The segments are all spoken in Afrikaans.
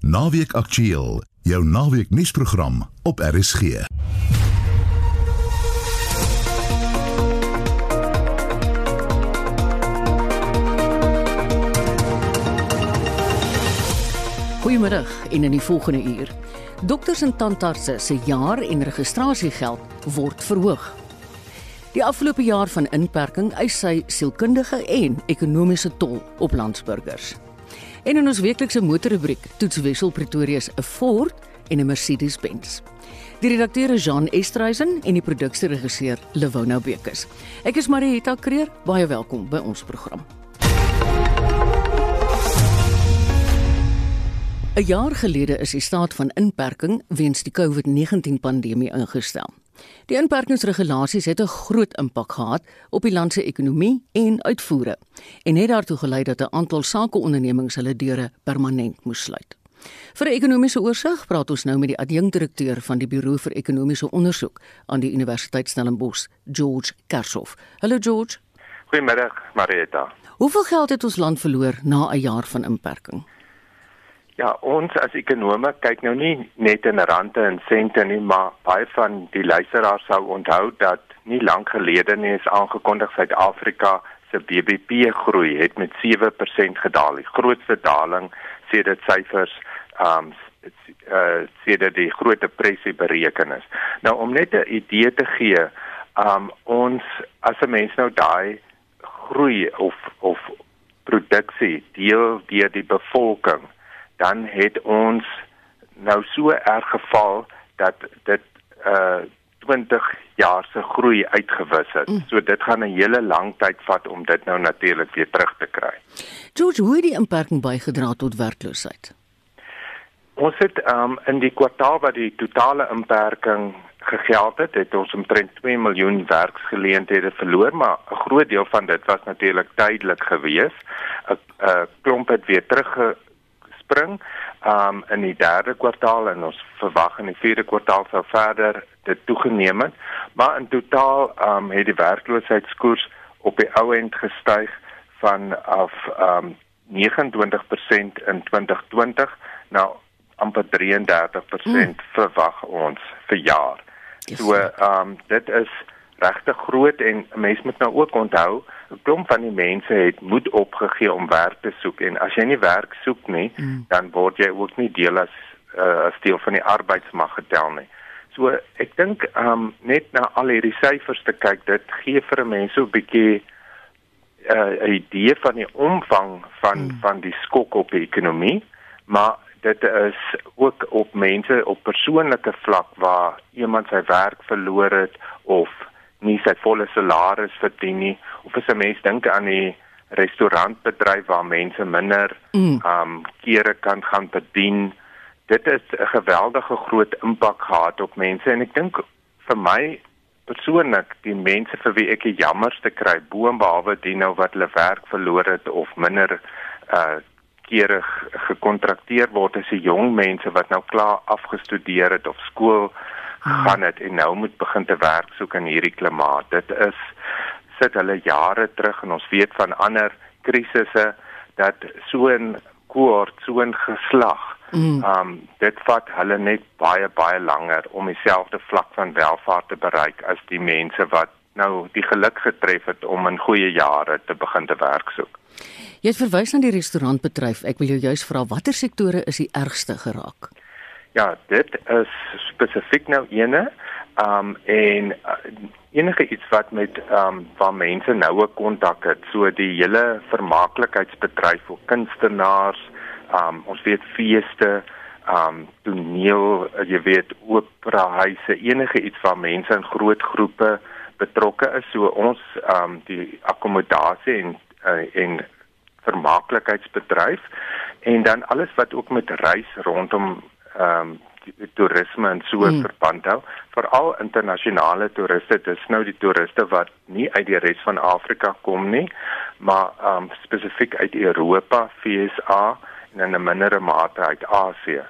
Naweek Aktueel, jou naweek nuusprogram op RSG. Goeiemiddag en in die volgende uur. Dokters en tandartse se jaar- en registrasiegeld word verhoog. Die afgelope jaar van inperking eis sy sielkundige en ekonomiese tol op landsburgers. En in ons weeklikse motorrubriek toets Wessel Pretoria se 'n Ford en 'n Mercedes-Benz. Die redakteur is Jean Estreisen en die produksieregisseur Lewona Bekes. Ek is Marieta Kreer, baie welkom by ons program. 'n Jaar gelede is die staat van inperking weens die COVID-19 pandemie ingestel. Die inperkingsregulasies het 'n groot impak gehad op die land se ekonomie en uitvoere en het daartoe gelei dat 'n aantal sakeondernemings hulle deure permanent moes sluit. Vir 'n ekonomiese oorsig praat ons nou met die adjunkdirekteur van die Buro vir Ekonomiese Onderzoek aan die Universiteit Stellenbosch, George Kershoff. Hallo George. Goeiemiddag, Marieta. Hoeveel geld het ons land verloor na 'n jaar van inperking? Ja, ons as ekonome kyk nou nie net in rande en sente nie, maar baie van die luisteraars sou onthou dat nie lank gelede nie is aangekondig Suid-Afrika se BBP groei het met 7% gedaal, die grootste daling sedert syfers um uh sedert die groot depressie bereken is. Nou om net 'n idee te gee, um ons as 'n mens nou daai groei of of produksie deel deur die bevolking dan het ons nou so erg geval dat dit uh 20 jaar se groei uitgewis het. Mm. So dit gaan 'n hele lang tyd vat om dit nou natuurlik weer terug te kry. George, hoe het die inperking bygedra tot werkloosheid? Ons het um in die kwartaal wat die totale inperking gegeld het, het ons omtrent 2 miljoen werksgeleenthede verloor, maar 'n groot deel van dit was natuurlik tydelik geweest. 'n 'n klomp het weer terug spring um in die derde kwartaal en ons verwag in die vierde kwartaal sou verder dit toegeneem het maar in totaal um het die werkloosheidskoers op die ou end gestyg van af um 29% in 2020 na amper 33% mm. verwag ons vir jaar. So um dit is regtig groot en mense moet nou ook onthou 'n klomp van die mense het moed opgegee om werk te soek en as jy nie werk soek nie, mm. dan word jy ook nie deel as uh, as deel van die arbeidsmag getel nie. So ek dink um net na al hierdie syfers te kyk, dit gee vir 'n mens so 'n bietjie uh, 'n idee van die omvang van mm. van die skok op die ekonomie, maar dit is ook op mense op persoonlike vlak waar iemand sy werk verloor het of nie sy volle salaris verdien nie of as 'n mens dink aan die restaurantbedryf waar mense minder mm. um kere kan gaan bedien dit het 'n geweldige groot impak gehad op mense en ek dink vir my persoonlik die mense vir wie ek die jammerste kry boonbehalwe die nou wat hulle werk verloor het of minder uh kere gekontrakteer word as die jong mense wat nou klaar afgestudeer het of skool gegaan het en nou moet begin te werk soek in hierdie klimaat. Dit is sit hulle jare terug en ons weet van ander krisisse dat so 'n kohort, so 'n geslag, mm. um dit vat hulle net baie baie langer om dieselfde vlak van welvaart te bereik as die mense wat nou die geluk getref het om in goeie jare te begin te werk soek. Jy het verwys na die restaurantbedryf. Ek wil jou juist vra watter sektore is die ergste geraak? Ja, dit is spesifiek nou ene. Um en uh, enige iets wat met um waar mense noue kontak het, so die hele vermaaklikheidsbedryf vir kunstenaars, um ons weet feeste, um toneel, jy weet opera huise, enige iets waar mense in groot groepe betrokke is, so ons um die akkommodasie en uh, en vermaaklikheidsbedryf en dan alles wat ook met reis rondom ehm um, toerisme en so hmm. verband hou veral internasionale toeriste dis nou die toeriste wat nie uit die res van Afrika kom nie maar ehm um, spesifiek uit Europa, VSA en in 'n mindere mate uit Asië.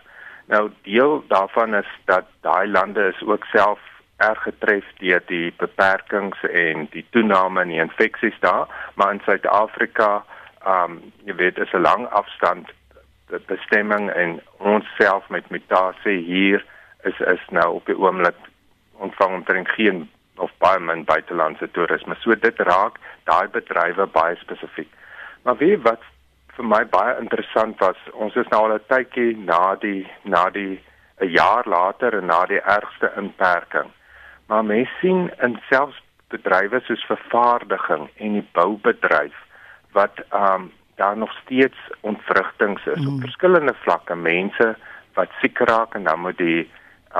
Nou deel daarvan is dat daai lande is ook self erg getref deur die beperkings en die toename in die infeksies daar, maar in Suid-Afrika, ehm um, jy weet, is 'n lang afstand bestemming en ons self met mutasie hier is is nou op die oomblik ontvang omtrent geen of baie min buitelandse toerisme. So dit raak daai bedrywe baie spesifiek. Maar wie wat vir my baie interessant was, ons is nou al 'n tydjie na die na die 'n jaar later en na die ergste inperking. Maar mense sien in selfs bedrywe soos vervaardiging en die boubedryf wat ehm um, daar nog steeds ontwrigtings is mm. op verskillende vlakke. Mense wat siek raak en dan moet die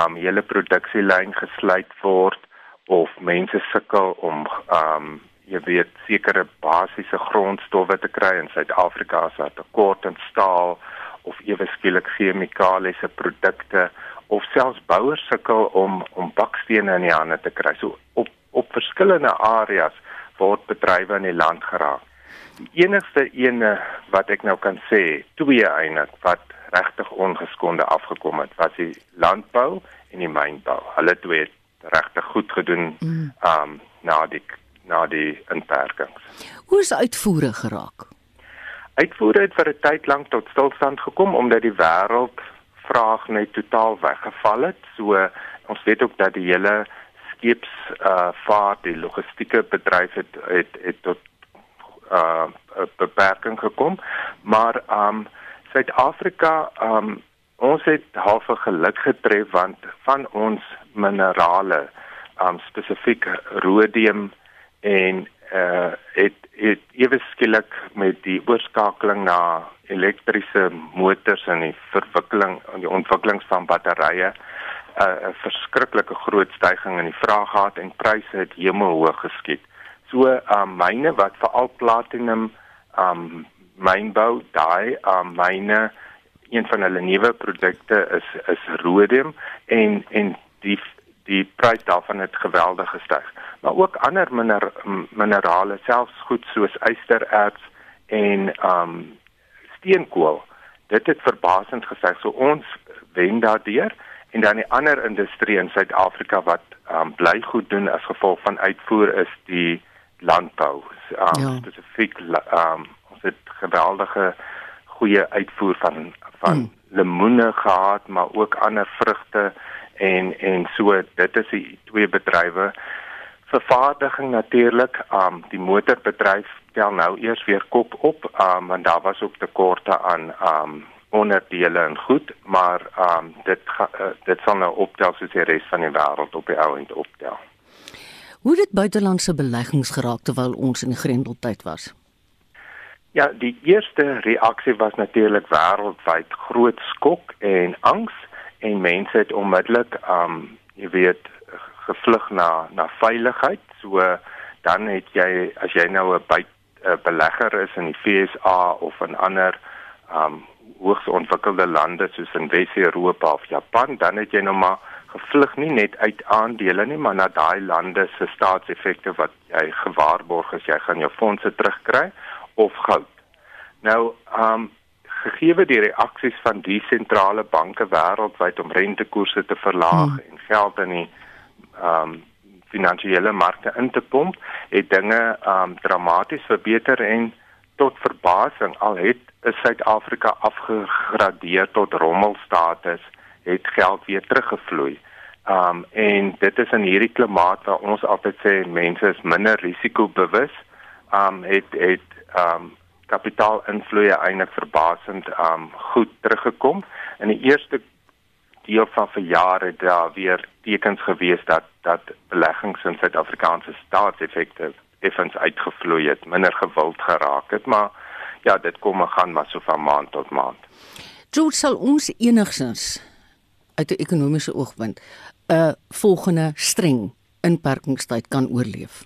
um, hele produksielyn gesluit word of mense sukkel om um, jy weet sekere basiese grondstowwe te kry in Suid-Afrika as daar tekort aan staal of ewe skielik chemikaliese produkte of selfs bouers sukkel om om bakstene in die hande te kry. So op op verskillende areas word bedrywe in die land geraak. Die enigste ene wat ek nou kan sê, twee eintlik wat regtig ongeskonde afgekom het, was die landbou en die mynbou. Hulle twee het regtig goed gedoen mm. um na die na die inperkings. Hoe is uitvoere geraak? Uitvoere het vir 'n tyd lank tot stilstand gekom omdat die wêreld vraag net totaal weggeval het. So ons weet ook dat die hele skeeps uh vaart die logistieke bedryf het het, het tot uh beperking gekom. Maar um Suid-Afrika um ons het half geluk getref want van ons minerale um spesifiek rhodium en uh het het ewe skielik met die oorskakeling na elektriese motors en die verwikkeling en die ontwikkeling van batterye 'n uh, verskriklike groot stygings in die vraag gehad en pryse het hemelhoog geskiet. So um myne wat veral platinum um mynbou daai um myne een van hulle nuwe produkte is is rhodium en en die die prys daarvan het geweldig gestyg. Maar ook ander miner, minerale, selfs goed soos ystererts en um steenkool. Dit het verbasend gestyg. So ons wen daardeur en dan die ander industrie in Suid-Afrika wat um bly goed doen as gevolg van uitvoer is die landbou. Um ja. spesifiek um ons het geweldige goeie uitvoer van van mm. lemoene gehad, maar ook ander vrugte en en so dit is die twee bedrywe vervaardiging natuurlik um die motorbedryf tel nou eers weer kop op um want daar was ook tekorte aan um onderdele en goed maar um dit ga, uh, dit sal nou optel soos die res van die wêreld op die ou end optel Hoe het buitelandse beleggings geraak terwyl ons in die grendeltyd was Ja, die eerste reaksie was natuurlik wêreldwyd groot skok en angs en mense het onmiddellik um jy weet gevlug na na veiligheid. So dan het jy as jy nou 'n byt belegger is in die FSA of in ander um hoogs ontwikkelde lande soos in Wes-Europa of Japan, dan het jy nou maar gevlug nie net uit aandele nie, maar na daai lande se staatseffekte wat jy gewaarborg is jy gaan jou fondse terugkry of goud. Nou, um gegee die reaksies van die sentrale banke wêreldwyd om rentekoerse te verlaag hmm. en geld in die um finansiële markte in te pomp, het dinge um dramaties verbeter en tot verbasing al het Suid-Afrika afgegradeer tot rommelstatus, het geld weer teruggevloei. Um en dit is in hierdie klimaat waar ons altyd sê mense is minder risikobewus, um het het um kapitaalinvloeye eintlik verbasend um goed teruggekom. In die eerste deel van verjaar het daar weer tekens gewees dat dat beleggings in Suid-Afrikaanse staatseffekte effens uitgevloei het, minder gewild geraak het, maar ja, dit kom en gaan maar so van maand tot maand. George sal ons enigsins uit 'n ekonomiese oogpunt 'n volgende streng inperkingstyd kan oorleef.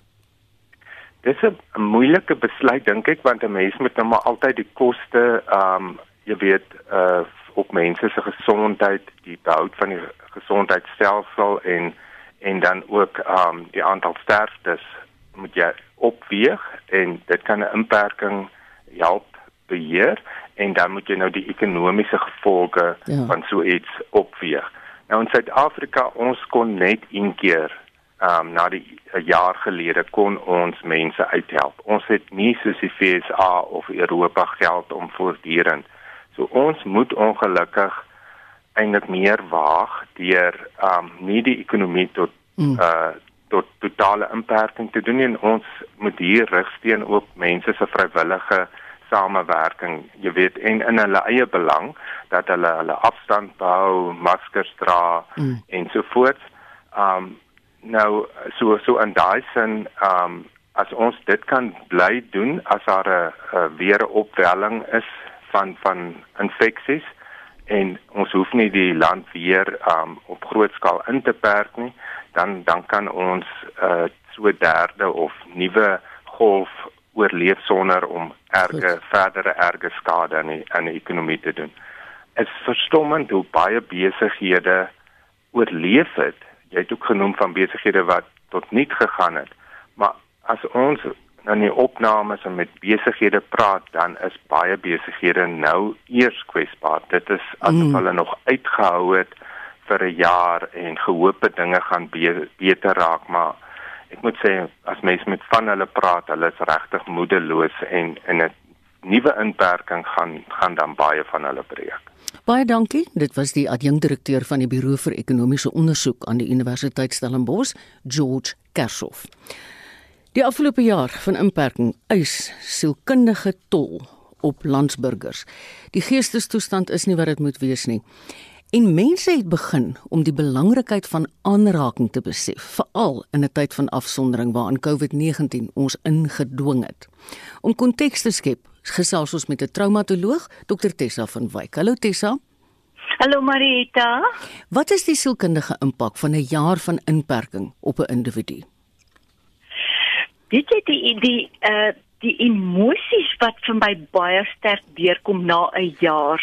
Dis 'n moeilike besluit dink ek want 'n mens moet nou maar altyd die koste ehm um, jy weet uh op mense se gesondheid, die behoud van die gesondheidstelsel en en dan ook ehm um, die aantal sterftes moet jy opweeg en dit kan 'n inperking help beheer en dan moet jy nou die ekonomiese gevolge ja. van so iets opweeg. Nou in Suid-Afrika ons kon net een keer ehm um, na die 'n jaar gelede kon ons mense uithelp. Ons het nie soos die FSA of Europa geld om voortdurend So ons moet ongelukkig eintlik meer waag deur um nie die ekonomie tot mm. uh tot totale inperking te doen en ons moet hier rigsteen op mense se vrywillige samewerking, jy weet, en in hulle eie belang dat hulle hulle afstand behou, maskers dra mm. en so voort. Um nou so so in daai sin um as ons dit kan bly doen as daar 'n weer 'n opwelling is van van infeksies en ons hoef nie die land weer um op groot skaal in te perk nie dan dan kan ons uh so derde of nuwe golf oorleef sonder om erge Goed. verdere erge skade aan die aan die ekonomie te doen. Dit is verstommend hoe baie besighede oorleef het. Jy het ook genoem van besighede wat tot niet gegaan het. Maar as ons in die opnames en met besighede praat, dan is baie besighede nou eers kwesbaar. Dit is asof mm. hulle nog uitgehou het vir 'n jaar en gehoop het dinge gaan be beter raak, maar ek moet sê as mense met van hulle praat, hulle is regtig moedeloos en en 'n nuwe inperking gaan gaan dan baie van hulle breek. Baie dankie. Dit was die adjunkdirekteur van die Buro vir Ekonomiese Onderzoek aan die Universiteit Stellenbosch, George Kershoff. Die afgelope jaar van inperking eis sielkundige tol op landsburgers. Die geestestoestand is nie wat dit moet wees nie. En mense het begin om die belangrikheid van aanraking te besef, veral in 'n tyd van afsondering waarin COVID-19 ons ingedwing het. Om konteks te skep, gesels ons met 'n traumatoloog, Dr Tessa van Wyk. Hallo Tessa. Hallo Marita. Wat is die sielkundige impak van 'n jaar van inperking op 'n individu? Dit is die die uh die emosies wat vir my baie sterk deurkom na 'n jaar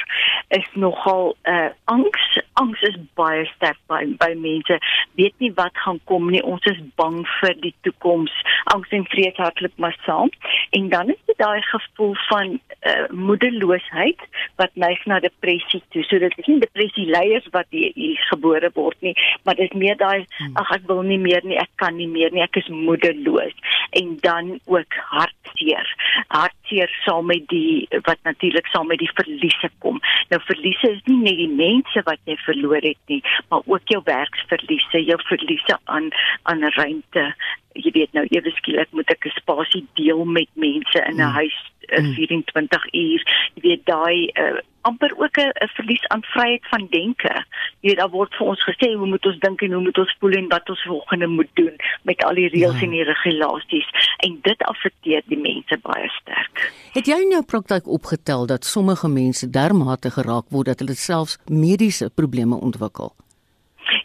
is nogal uh angs. Angs is baie sterk by by mense. Weet nie wat gaan kom nie. Ons is bang vir die toekoms. Angs en vrees hartlik maar saam. En dan is dit daai gevoel van uh moedeloosheid wat neig na depressie toe. So dit is nie depressie leiers wat hier, hier gebore word nie, maar dit is meer daai hmm. ag ek wil nie meer nie, ek kan nie meer nie, ek is moedeloos. En dan ook hartseer hartseer. Hartseer saam met die wat natuurlik saam met die verliese kom. Nou verliese is nie net die mense wat jy verloor het nie, maar ook jou werksverliese, jou verliese aan aan ruimte. Jy weet nou ewe skielik moet ek 'n spasie deel met mense in 'n hmm. huis uh, 24 uur. Jy weet daai uh, amper ook 'n verlies aan vryheid van denke. Jy weet daar word vir ons gesê hoe moet ons dink en hoe moet ons voel en wat ons volgende moet doen met al die reëls ja. en die regulasies en dit affekteer die mense baie sterk. Het jy in jou praktyk opgetel dat sommige mense dermate geraak word dat hulle selfs mediese probleme ontwikkel?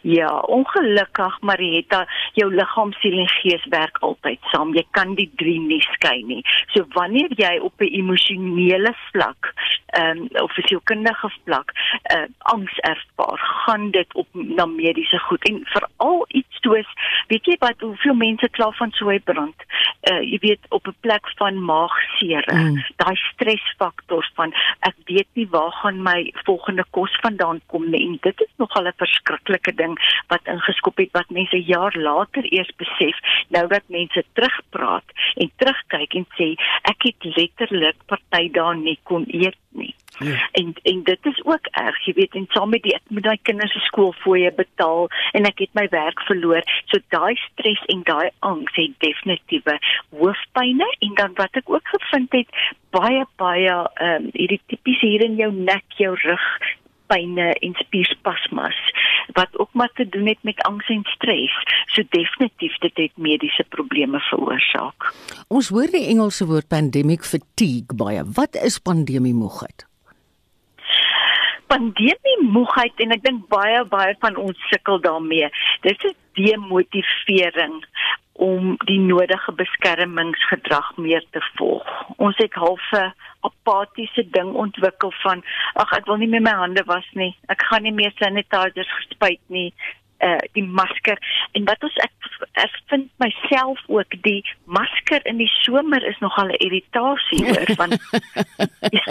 Ja, ongelukkig Marietta, jou liggaam, siel en gees werk altyd saam. Jy kan die drie nie skei nie. So wanneer jy op 'n emosionele vlak, ehm um, of 'n sielkundige vlak, uh, angs ervaar, gaan dit op na mediese goed en veral iets soos, weet jy wat, hoeveel mense kla van sooibrand. Uh jy weet op 'n plek van maagseer, mm. daai stresfaktor van ek weet nie waar gaan my volgende kos vandaan kom nie. En dit is nogal 'n verskriklike ding wat ingeskop het wat mense jaar later eers besef nou dat mense terugpraat en terugkyk en sê ek het letterlik party dae nie kon eet nie. Ja. En en dit is ook erg, jy weet, en saam met die ek moet my kinders se skoolfooie betaal en ek het my werk verloor. So daai stres en daai angs het definitiewe hoofpynne en dan wat ek ook gevind het baie baie ehm um, hierdie tipies hier in jou nek, jou rug, pyne en spierspasmas wat ook maar te doen het met angs en stres. So definitief dit het mediese probleme veroorsaak. Ons hoor die Engelse woord pandemic fatigue baie. Wat is pandemie moegheid? Pandemie moegheid en ek dink baie baie van ons sukkel daarmee. Dit is demotivering om die nodige beskermingsgedrag meer te volg. Ons het halfe apatiese ding ontwikkel van ag ek wil nie meer my hande was nie. Ek gaan nie meer sanitizers gespuit nie. uh die masker en wat ons ek ek vind myself ook die masker in die somer is nogal 'n irritasie hoor van jy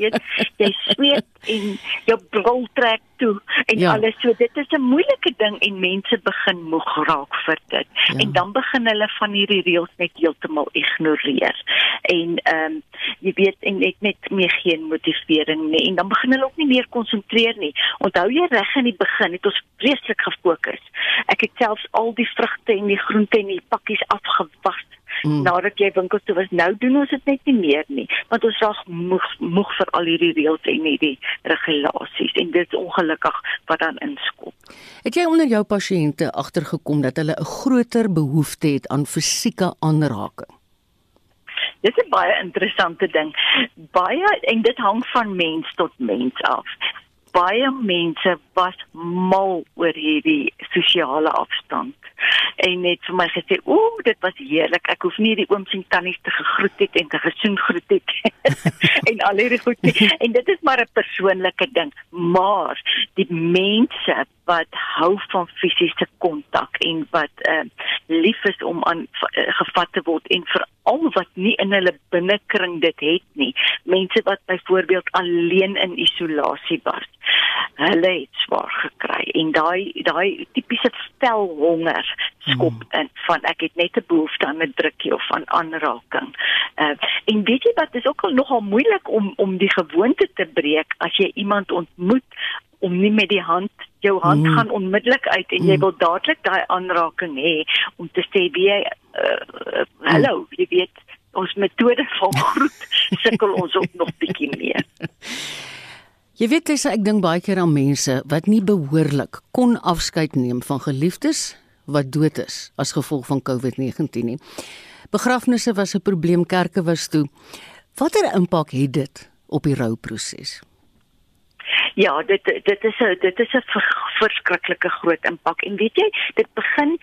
weet jy sweet en jou bril trek toe en ja. alles. So dit is 'n moeilike ding en mense begin moeg raak vir dit. Ja. en dan begin hulle van hierdie reëls net heeltemal ignoreer. En ehm um, jy weet en net net meer geen motivering nie. En dan begin hulle ook nie meer konsentreer nie. Onthou jy reg in die begin het ons vreeslik gefokus. Ek het selfs al die vrugte en die groente en die pakkies afgewas mm. nadat jy winkels toe was nou doen ons dit net nie meer nie want ons raak moeg moeg vir al hierdie reëls en hierdie regulasies en dit is ongelukkig wat dan inskop het jy onder jou pasiënte agtergekom dat hulle 'n groter behoefte het aan fisieke aanraking Dit is 'n baie interessante ding. Baie en dit hang van mens tot mens af baie mense was mal oor hierdie sosiale afstand. En net vir my gesê ooh dit was heerlik. Ek hoef nie die ooms en tannies te gegroet het en te gesoen groet het en al hierdie goed nie. en dit is maar 'n persoonlike ding. Maar die mense wat hou van fisiese kontak en wat uh, lief is om aan uh, gevat te word en veral wat nie in hulle binnekring dit het nie mense wat byvoorbeeld alleen in isolasie was hulle het swaar gekry en daai daai tipiese velhonger skop hmm. in van ek het net 'n behoefte aan 'n drukkie of aan aanraking. Uh en weet jy wat is ook al nogal moeilik om om die gewoonte te breek as jy iemand ontmoet om nie met die hand jou hand mm. gaan onmiddellik uit en mm. jy wil dadelik daai aanraking hê om te sê wie jy uh, uh, hallo mm. jy weet ons metode van groet sukkel ons ook nog bietjie meer Jy weet dis ek dink baie keer aan mense wat nie behoorlik kon afskeid neem van geliefdes wat dood is as gevolg van COVID-19 nie. Begrafnisse was 'n probleem, kerke was toe. Watter impak het dit op die rouproses? Ja, dit dit is 'n dit is 'n verskriklike groot impak. En weet jy, dit begin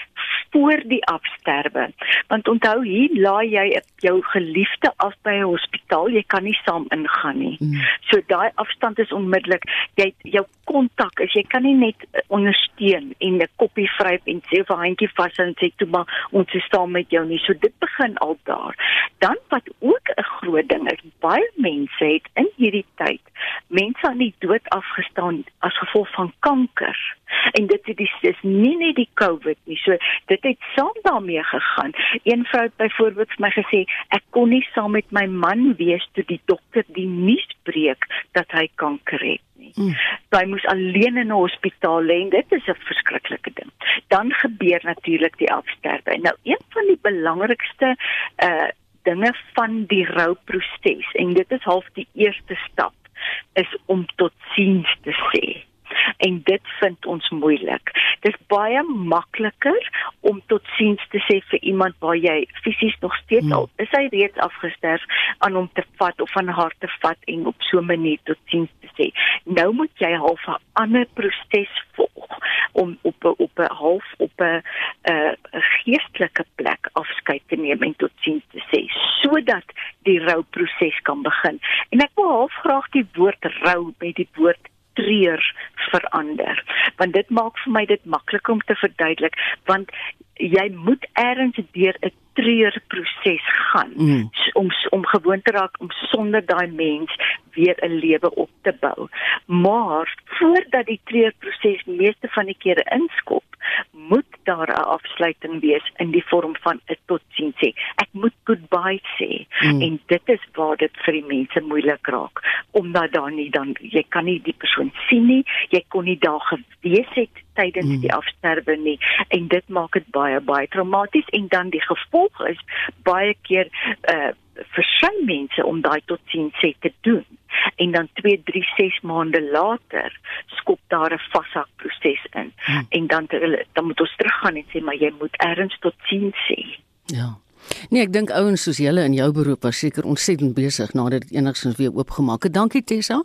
voor die afsterwe. Want onthou hier laai jy jou geliefde af by 'n hospitaal, jy kan nie saam ingaan nie. Mm. So daai afstand is onmiddellik. Jy jou kontak is jy kan nie net eh, ondersteun en 'n koppie vryf en sê vir handjie vas en sê toe maar ons is saam met jou nie. So dit begin al daar. Dan wat ook 'n groot ding is, baie mense het in hierdie tyd mense aan die dood afgestaan as gevolg van kanker. En dit is dis nie net die COVID nie. So dit het saam daarmee gegaan. Een vrou het byvoorbeeld vir my gesê ek kon nie saam met my man wees toe die dokter die nuus breek dat hy kanker het nie. Mm. Hy moes alleen in 'n hospitaal lê en dit is 'n verskriklike ding. Dan gebeur natuurlik die afsterwe. Nou een van die belangrikste uh dinge van die rouproses en dit is half die eerste stap is om tot siens te sê en dit vind ons moeilik. Dit is baie makliker om tot siens te sê vir iemand waar jy fisies nog steeds hmm. al is hy reeds afgesterf aan hom te vat of van haar te vat en op so 'n manier tot siens te sê. Nou moet jy half 'n ander proses volg om op op 'n half op 'n 'n geestelike plek afskeid te neem en tot siens te sê sodat die rouproses kan begin. En ek wil half graag die woord rou met die woord treur verander want dit maak vir my dit maklik om te verduidelik want jy moet eers deur 'n treurproses gaan mm. om om gewoon te raak om sonder daai mens weer 'n lewe op te bou. Maar voordat die treurproses meeste van die kere inskop, moet daar 'n afsluiting wees in die vorm van 'n totsiens sê. Ek moet goodbye sê. Mm. En dit is waar dit vir die mense moeilik raak omdat daar nie dan jy kan nie die persoon sien nie, jy kon nie daar gewees het tydens mm. die afsterwe nie en dit maak dit baie baie traumaties en dan die gevolg is baie keer uh versuim mense om daai totsiens sê te doen. En dan 2 3 6 maande later skop daar 'n vashak proses in. Hmm. en dan dan moet ons teruggaan en sê maar jy moet erns totsiens sê. Ja Nee, ek dink ouens soos julle in jou beroep was seker ontsettend besig nadat dit enigstens weer oopgemaak het. Dankie Tessa.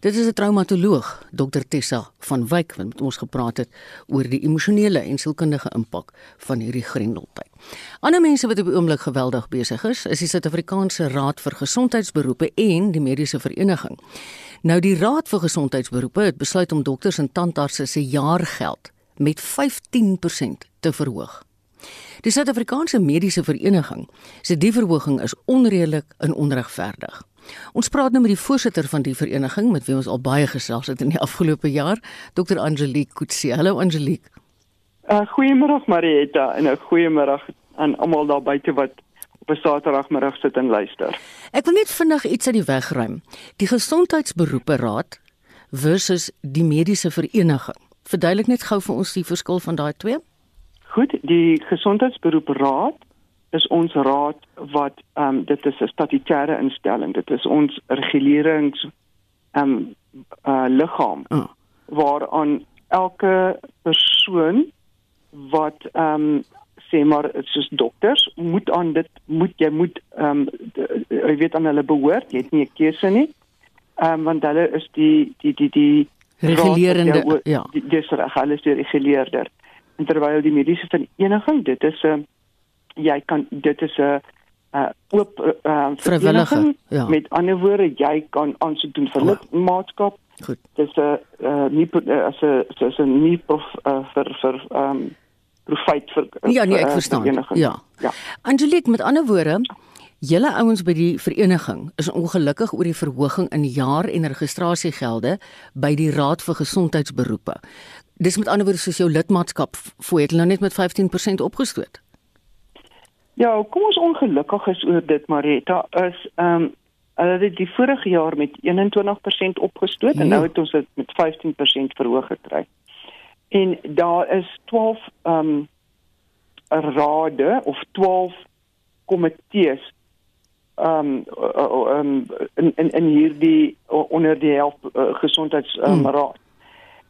Dit is 'n traumatoloog, Dr Tessa van Wyk wat met ons gepraat het oor die emosionele en sielkundige impak van hierdie grendeltyd. Ander mense wat op die oomblik geweldig besig is, is die Suid-Afrikaanse Raad vir Gesondheidsberoepe en die Mediese Vereniging. Nou die Raad vir Gesondheidsberoepe het besluit om dokters en tandartse se jaargeld met 15% te verhoog. Die Suid-Afrikaanse Mediese Vereniging sê die verhoging is onredelik en onregverdig. Ons praat nou met die voorsitter van die vereniging met wie ons al baie gesels het in die afgelope jaar, Dr. Angelique Kutsie. Hallo Angelique. Uh, goeiemôre Marietta en 'n goeiemôre aan almal daar buite wat op 'n Saterdagmiddag sit en luister. Ek wil net vinnig iets uit die weg ruim. Die Gesondheidsberoepe Raad versus die Mediese Vereniging. Verduidelik net gou vir ons die verskil van daai twee. Goed, die Gesondheidsberoepe Raad is ons raad wat ehm um, dit is 'n statutêre instelling. Dit is ons regulerings ehm um, uh liggaam oh. waaraan elke persoon wat ehm um, sê maar soos dokters moet aan dit moet jy moet ehm um, jy weet aan hulle behoort jy het nie 'n keuse nie ehm um, want hulle is die die die die regulerende ja dis reg hulle is die reguleerder terwyl die mediese vereniging dit is 'n uh, jy kan dit is 'n uh oop uh, vrywillige ja met ander woorde jy kan aansoek doen vir lidmaatskap goed dis 'n uh, nie as 'n as 'n nie prof uh, vir vir ehm um, profit vir Ja, nee, ek verstaan. Ja. Ja. Angelique, met ander woorde, julle ouens by die vereniging is ongelukkig oor die verhoging in jaar en registrasiegelde by die Raad vir Gesondheidsberoepe. Dis met ander woorde soos jou lidmaatskap voor het nou net met 15% opgestoot. Ja, kom ons ongelukkig is oor dit Marita is ehm um, hulle het die vorige jaar met 21% opgestoot ja. en nou het ons dit met 15% verhoog gekry en daar is 12 ehm um, rade of 12 komitees ehm um, um, in in in hierdie onder die help uh, gesondheidsraad um, hmm.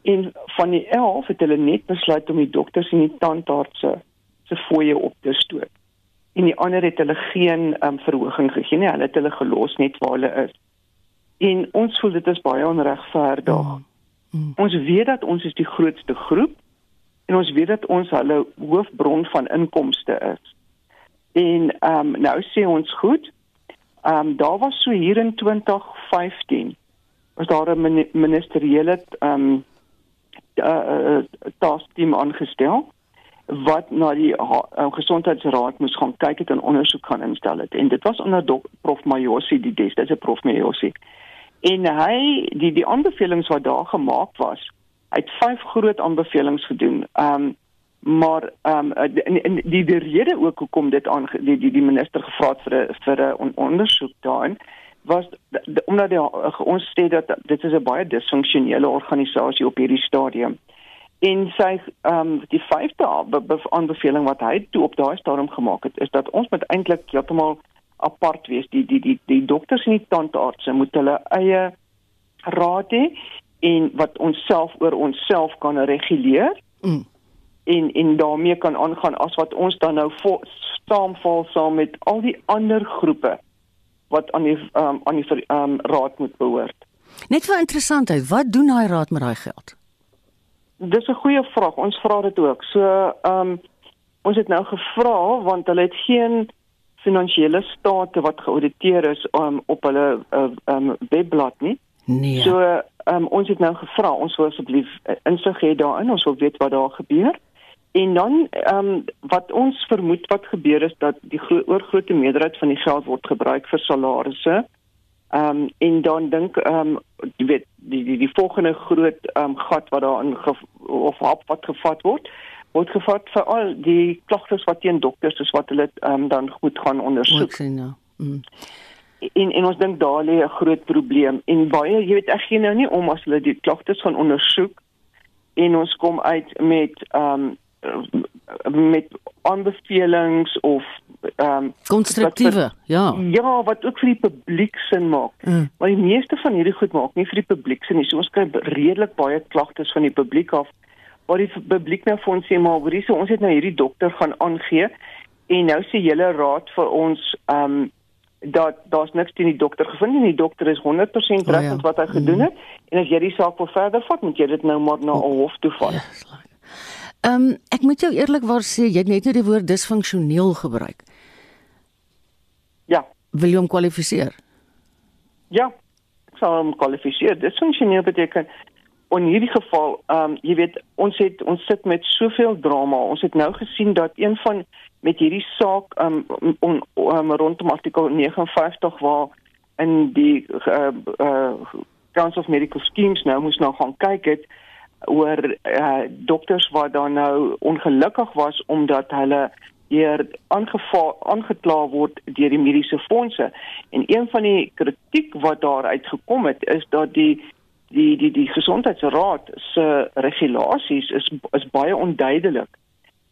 En van die 11 het hulle net besluit om die dokters en die tandartse se fooie op te stoot en die ander het hulle geen um, verhoging gegee nie hulle het hulle gelos net waar hulle is en ons voel dit is baie onregverdig hmm. Mm. Ons weet dat ons is die grootste groep en ons weet dat ons hulle hoofbron van inkomste is. En ehm um, nou sê ons goed. Ehm um, daar was so hier in 2015 was daar 'n ministeriële ehm um, uh, taskteam aangestel wat na die uh, gesondheidsraad moes gaan kyk het en ondersoek gaan instel het. En dit was onder prof Majosi die des dis 'n prof Majosi en hy die die aanbevelings wat daar gemaak was hy het vyf groot aanbevelings gedoen. Um maar um in, in die die rede ook hoekom dit aan die die, die minister gevra het vir 'n vir 'n on, ondersoek daarin was omdat die, ons sê dat dit is 'n baie disfunksionele organisasie op hierdie stadium en sy um die vyfde aanbeveling wat hy toe op daai stadium gemaak het is dat ons moet eintlik heeltemal apart wees. Die die die die dokters en die tandartse moet hulle eie raad hê en wat ons self oor onsself kan reguleer. Mm. En en daarmee kan aangaan as wat ons dan nou saamval saam met al die ander groepe wat aan die um, aan die um, raad moet behoort. Net vir interessantheid, wat doen daai raad met daai geld? Dis 'n goeie vraag. Ons vra dit ook. So, ehm um, ons het nou gevra want hulle het geen finansiële state wat geauditeer is um, op hulle uh, um, webblad nie. Nee. So um, ons het nou gevra ons wil asseblief uh, insig hê daarin, ons wil weet wat daar gebeur. En dan ehm um, wat ons vermoed wat gebeur is dat die gro oorgrootste meerderheid van die geld word gebruik vir salarisse. Ehm um, en dan dink ehm um, jy weet die die die volgende groot ehm um, gat wat daar in of hap wat gevat word word gevat vir al die klagtes wat teen dokters is wat hulle um, dan goed gaan ondersoek. Sien, ja. mm. En en ons dink daar lê 'n groot probleem en baie jy weet ek gee nou nie om as hulle die klagtes gaan ondersoek en ons kom uit met ehm um, met aanbevelings of ehm um, konstruktiewe ja ja wat ook vir die publiek sin maak mm. maar die meeste van hierdie goed maak nie vir die publiek sin nie so ons kry redelik baie klagtes van die publiek af waar die publiek nou vir ons sê maar hoorie so ons het nou hierdie dokter gaan aangee en nou sê julle raad vir ons ehm um, dat daar's niks teen die dokter gevind en die dokter is 100% reg oh, ja. met wat hy gedoen het mm. en as jy die saak wil verder vat moet jy dit nou maar na 'n hof toe vat. Ja, ehm um, ek moet jou eerlikwaar sê jy het net die woord disfunksioneel gebruik. Ja. Wil jy hom kwalifiseer? Ja. Ek sal hom kwalifiseer. Disfunksioneel beteken in hierdie geval, ehm um, jy weet, ons het ons sit met soveel drama. Ons het nou gesien dat een van met hierdie saak ehm um, on, um, rondom artikel 59 waar in die uh, uh, Council of Medical Schemes nou moes nou gaan kyk het oor uh, dokters wat dan nou ongelukkig was omdat hulle hier aangekla word deur die mediese fondse. En een van die kritiek wat daar uitgekom het is dat die die die die gesondheidsraad se regulasies is is baie onduidelik.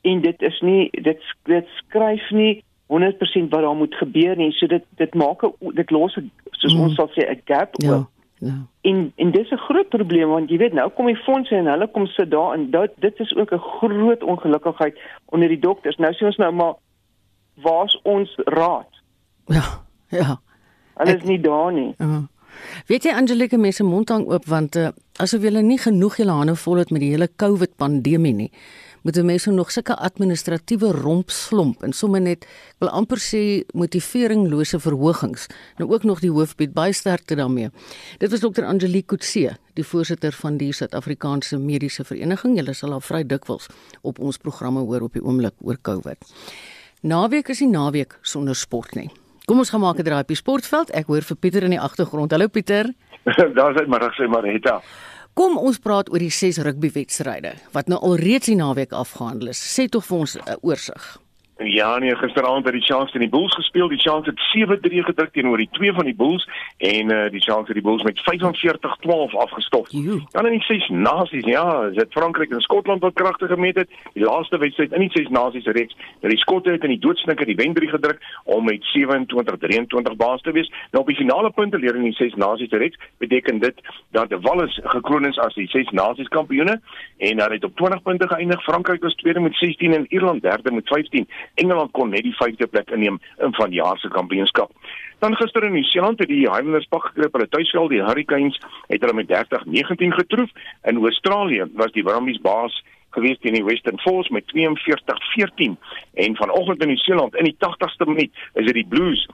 En dit is nie dit dit skryf nie 100% wat daar moet gebeur nie. So dit dit maak dit los soos mm. ons sal sê 'n gap ja, oop ja en en dis 'n groot probleem want jy weet nou kom die fondse en hulle kom sit daar en dit dit is ook 'n groot ongelukkigheid onder die dokters nou sê ons nou maar waar's ons raad ja ja hulle is nie daar nie uh -huh. Weet jy Angelique mense mond hang oop want uh, asof hulle nie genoeg hulle hande vol het met die hele COVID pandemie nie. Moet mense nog sulke administratiewe romp slomp en sommer net wil amper sê motiveeringlose verhogings. Nou ook nog die hoofbied baie sterkte daarmee. Dit was dokter Angelique Kutse, die voorsitter van die Suid-Afrikaanse Mediese Vereniging. Julle sal al vry dikwels op ons programme hoor op die oomblik oor COVID. Naweek is nie naweek sonder sport nie. Kom ons gaan maak 'n draai op die sportveld. Ek hoor vir Pieter in die agtergrond. Hallo Pieter. Daar's hy maar sê Marita. Kom ons praat oor die 6 rugbywedstryde wat nou al reeds die naweek afgehandel is. Sê tog vir ons 'n uh, oorsig. Ja nee, gisteraand het die Sharks teen die Bulls gespeel. Die Sharks het 7-3 gedruk teenoor die twee van die Bulls en uh, die Sharks het die Bulls met 45-12 afgestof. Dan in die ses nasies, ja, dit Frankryk en Skotland wat kragtig gemeet het. Die laaste wedstryd in die ses nasies reeks, dat die Skotte het in die doodsnikker die wen 3 gedruk om met 27-23 baas te wees. Nou op die finale punte leer in die ses nasies reeks, beteken dit dat die Wallis gekroon is as die ses nasies kampioene en hulle het op 20 punte geëindig. Frankryk was tweede met 16 en Ierland derde met 15. Engeland kon net die vyfde plek inneem in van die jaar se kampioenskap. Dan gister in Nieu-Seeland het die Highlanders pak gekry op hulle tuisveld. Die Hurricanes het hulle met 30-19 getroof. In Australië was die Brumbies baas gewees teen die Western Force met 42-14 en vanoggend in Nieu-Seeland in die 80ste minuut is dit die Blues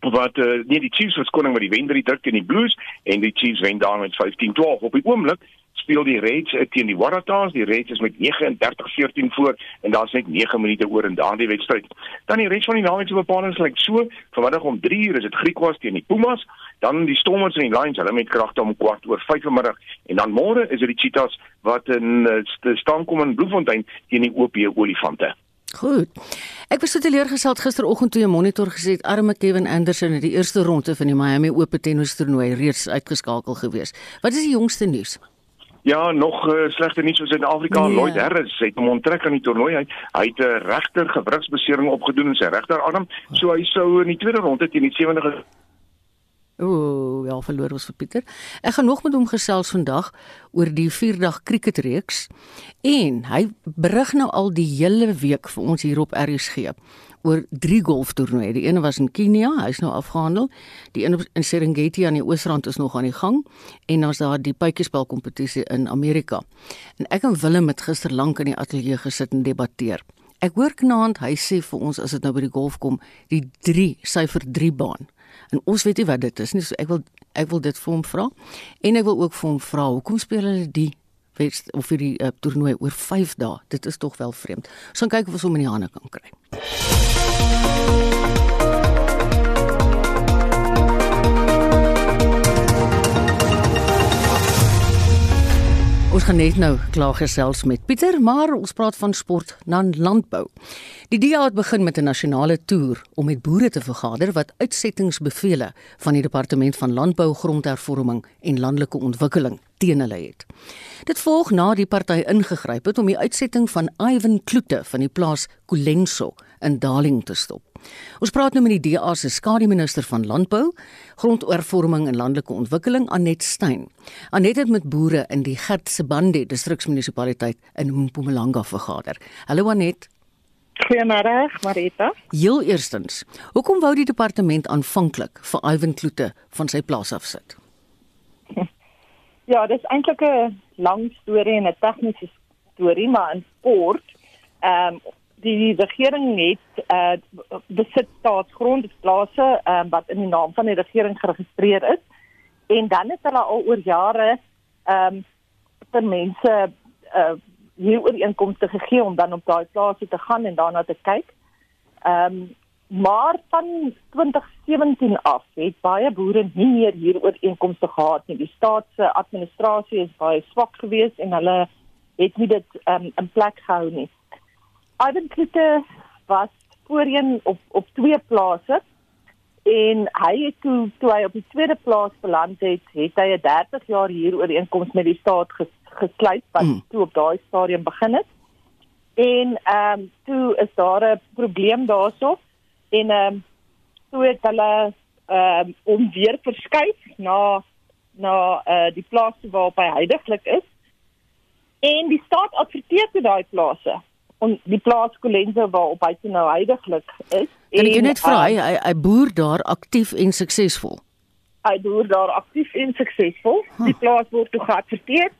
wat uh, nee die Chiefs was koning met die wen drie druk teen die Blues en die Chiefs wen daar met 15-12 op die oomblik speel die Reds uh, teen die Waratahs. Die Reds is met 39-14 voor en daar's net 9 minute oor in daardie wedstryd. Dan die res van die naweek se bepalings lyk like so. Vanmiddag om 3 uur is dit Griekwas teen die Pumas dan die Stormers en die Lions hulle met kragte om kwart oor 5 vm en dan môre is dit die Cheetahs wat in uh, staan kom in Bloemfontein teen die OP Olifante Goed. Ek was so teleurgesteld gisteroggend toe 'n monitor gesê het arme Kevin Anderson in die eerste ronde van die Miami Open tennis toernooi reeds uitgeskakel gewees. Wat is die jongste nuus? Ja, nog uh, slegter nuus oor Suid-Afrika. Nee. Lloyd Harris het hom onttrek aan die toernooi. Hy, hy het 'n regter gewrigsbesering opgedoen in sy regterarm. So hy sou in die tweede ronde teen die 70 Ooh, ja, verloor ons vir Pieter. Ek gaan nog met hom gesels vandag oor die 4-dag cricketreeks en hy berig nou al die hele week vir ons hier op RSG oor drie golftoernooie. Die ene was in Kenia, hy's nou afgehandel. Die een in Serengeti aan die oosrand is nog aan die gang en dan is daar die pypiespel kompetisie in Amerika. En ek en Willem het gister lank in die ateljee gesit en debatteer. Ek hoor knaand hy sê vir ons as dit nou by die golf kom, die 3 syfer 3 baan En ons weet nie wat dit is nie. So ek wil ek wil dit vir hom vra. En ek wil ook vir hom vra, hoekom speel hulle die west of vir die uh, toernooi oor 5 dae? Dit is tog wel vreemd. Ons gaan kyk of ons hom in die hande kan kry. Ons gaan net nou klaar gesels met Pieter, maar ons praat van sport na landbou. Die DA het begin met 'n nasionale toer om met boere te vergader wat uitsettingsbevele van die departement van landbou, grondhervorming en landelike ontwikkeling teen hulle het. Dit volg na die party ingegryp het om die uitsetting van Ivan Kloete van die plaas Kulenso in Darling te stop. Ons praat nou met die DA se skademinister van landbou, grondhervorming en landelike ontwikkeling Anet Stein. Anet het met boere in die Gertsebande distriksmunisipaliteit in Mpumalanga vergader. Hallo Anet. Goeiemôre, Marita. Heel eerstens, hoekom wou die departement aanvanklik vir Ivan Kloete van sy plaas afsit? Ja, dis eintlik 'n lang storie en 'n tegniese storie, maar in kort, ehm um, die regering het uh besit staatsgrond plase um, wat in die naam van die regering geregistreer is en dan het hulle al oor jare ehm um, vir mense uh hier ooreenkomste gegee om dan op daai plase te gaan en daarna te kyk. Ehm um, maar van 2017 af het baie boere nie meer hier ooreenkomste gehad nie. Die staat se administrasie is baie swak geweest en hulle het nie dit um, in plek gehou nie. Ivan Klitte was voorheen op op twee plase en hy het toe toe hy op die tweede plaas beland het, het hy 'n 30 jaar hier ooreenkoms met die staat ges, gesluit wat mm. toe op daai stadium begin het. En ehm um, toe is daar 'n probleem daarso en ehm um, toe het hulle ehm um, om weer verskuif na na uh, die plaas waar hy heidaglik is. En die staat adverteer te daai plase en die plaas Kolenzo waar op hy nou heidaglik is. Kan ek net vra um, hy hy boer daar aktief en suksesvol? Hy boer daar aktief en suksesvol. Huh. Die plaas word toe geadverteer